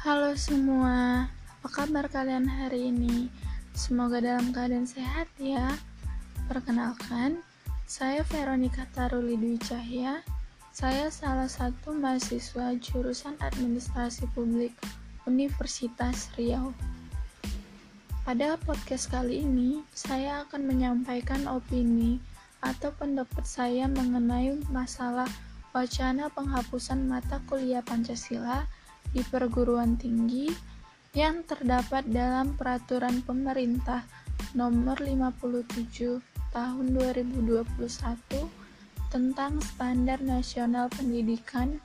Halo semua, apa kabar kalian hari ini? Semoga dalam keadaan sehat ya. Perkenalkan, saya Veronica Taruli Dwi Cahya. Saya salah satu mahasiswa jurusan Administrasi Publik Universitas Riau. Pada podcast kali ini, saya akan menyampaikan opini atau pendapat saya mengenai masalah wacana penghapusan mata kuliah Pancasila di perguruan tinggi yang terdapat dalam peraturan pemerintah nomor 57 tahun 2021 tentang standar nasional pendidikan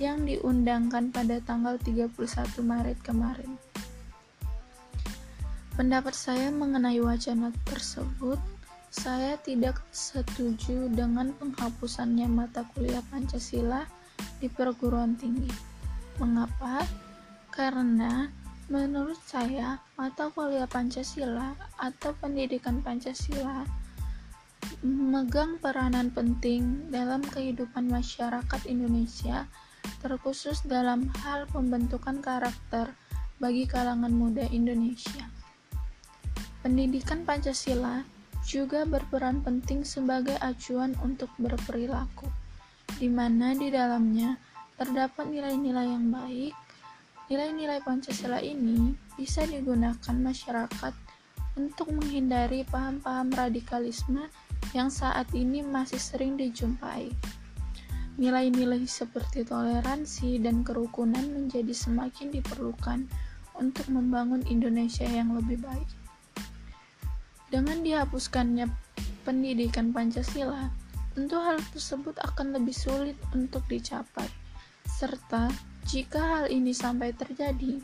yang diundangkan pada tanggal 31 Maret kemarin. Pendapat saya mengenai wacana tersebut, saya tidak setuju dengan penghapusannya mata kuliah Pancasila di perguruan tinggi. Mengapa? Karena menurut saya mata kuliah Pancasila atau pendidikan Pancasila memegang peranan penting dalam kehidupan masyarakat Indonesia, terkhusus dalam hal pembentukan karakter bagi kalangan muda Indonesia. Pendidikan Pancasila juga berperan penting sebagai acuan untuk berperilaku, di mana di dalamnya terdapat nilai-nilai yang baik, nilai-nilai Pancasila ini bisa digunakan masyarakat untuk menghindari paham-paham radikalisme yang saat ini masih sering dijumpai. Nilai-nilai seperti toleransi dan kerukunan menjadi semakin diperlukan untuk membangun Indonesia yang lebih baik. Dengan dihapuskannya pendidikan Pancasila, tentu hal tersebut akan lebih sulit untuk dicapai serta jika hal ini sampai terjadi,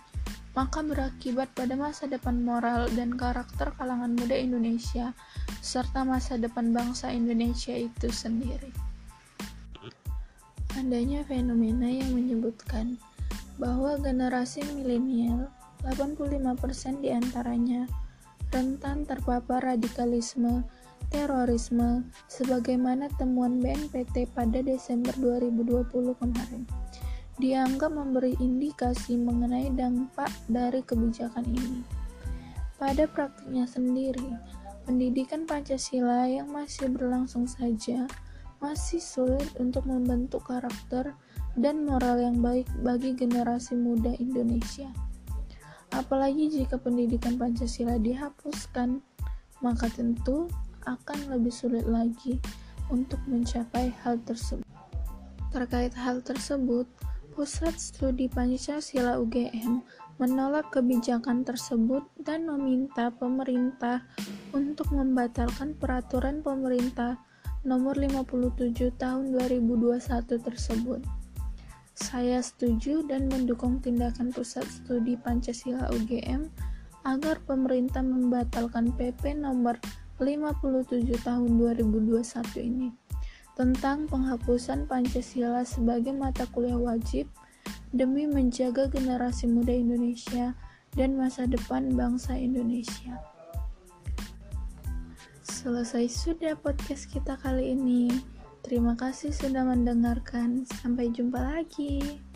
maka berakibat pada masa depan moral dan karakter kalangan muda Indonesia, serta masa depan bangsa Indonesia itu sendiri. Adanya fenomena yang menyebutkan bahwa generasi milenial, 85% di antaranya, rentan terpapar radikalisme, terorisme, sebagaimana temuan BNPT pada Desember 2020 kemarin dianggap memberi indikasi mengenai dampak dari kebijakan ini. Pada praktiknya sendiri, pendidikan Pancasila yang masih berlangsung saja masih sulit untuk membentuk karakter dan moral yang baik bagi generasi muda Indonesia. Apalagi jika pendidikan Pancasila dihapuskan, maka tentu akan lebih sulit lagi untuk mencapai hal tersebut. Terkait hal tersebut, Pusat Studi Pancasila UGM menolak kebijakan tersebut dan meminta pemerintah untuk membatalkan peraturan pemerintah nomor 57 tahun 2021 tersebut. Saya setuju dan mendukung tindakan Pusat Studi Pancasila UGM agar pemerintah membatalkan PP nomor 57 tahun 2021 ini tentang penghapusan Pancasila sebagai mata kuliah wajib demi menjaga generasi muda Indonesia dan masa depan bangsa Indonesia. Selesai sudah podcast kita kali ini. Terima kasih sudah mendengarkan. Sampai jumpa lagi.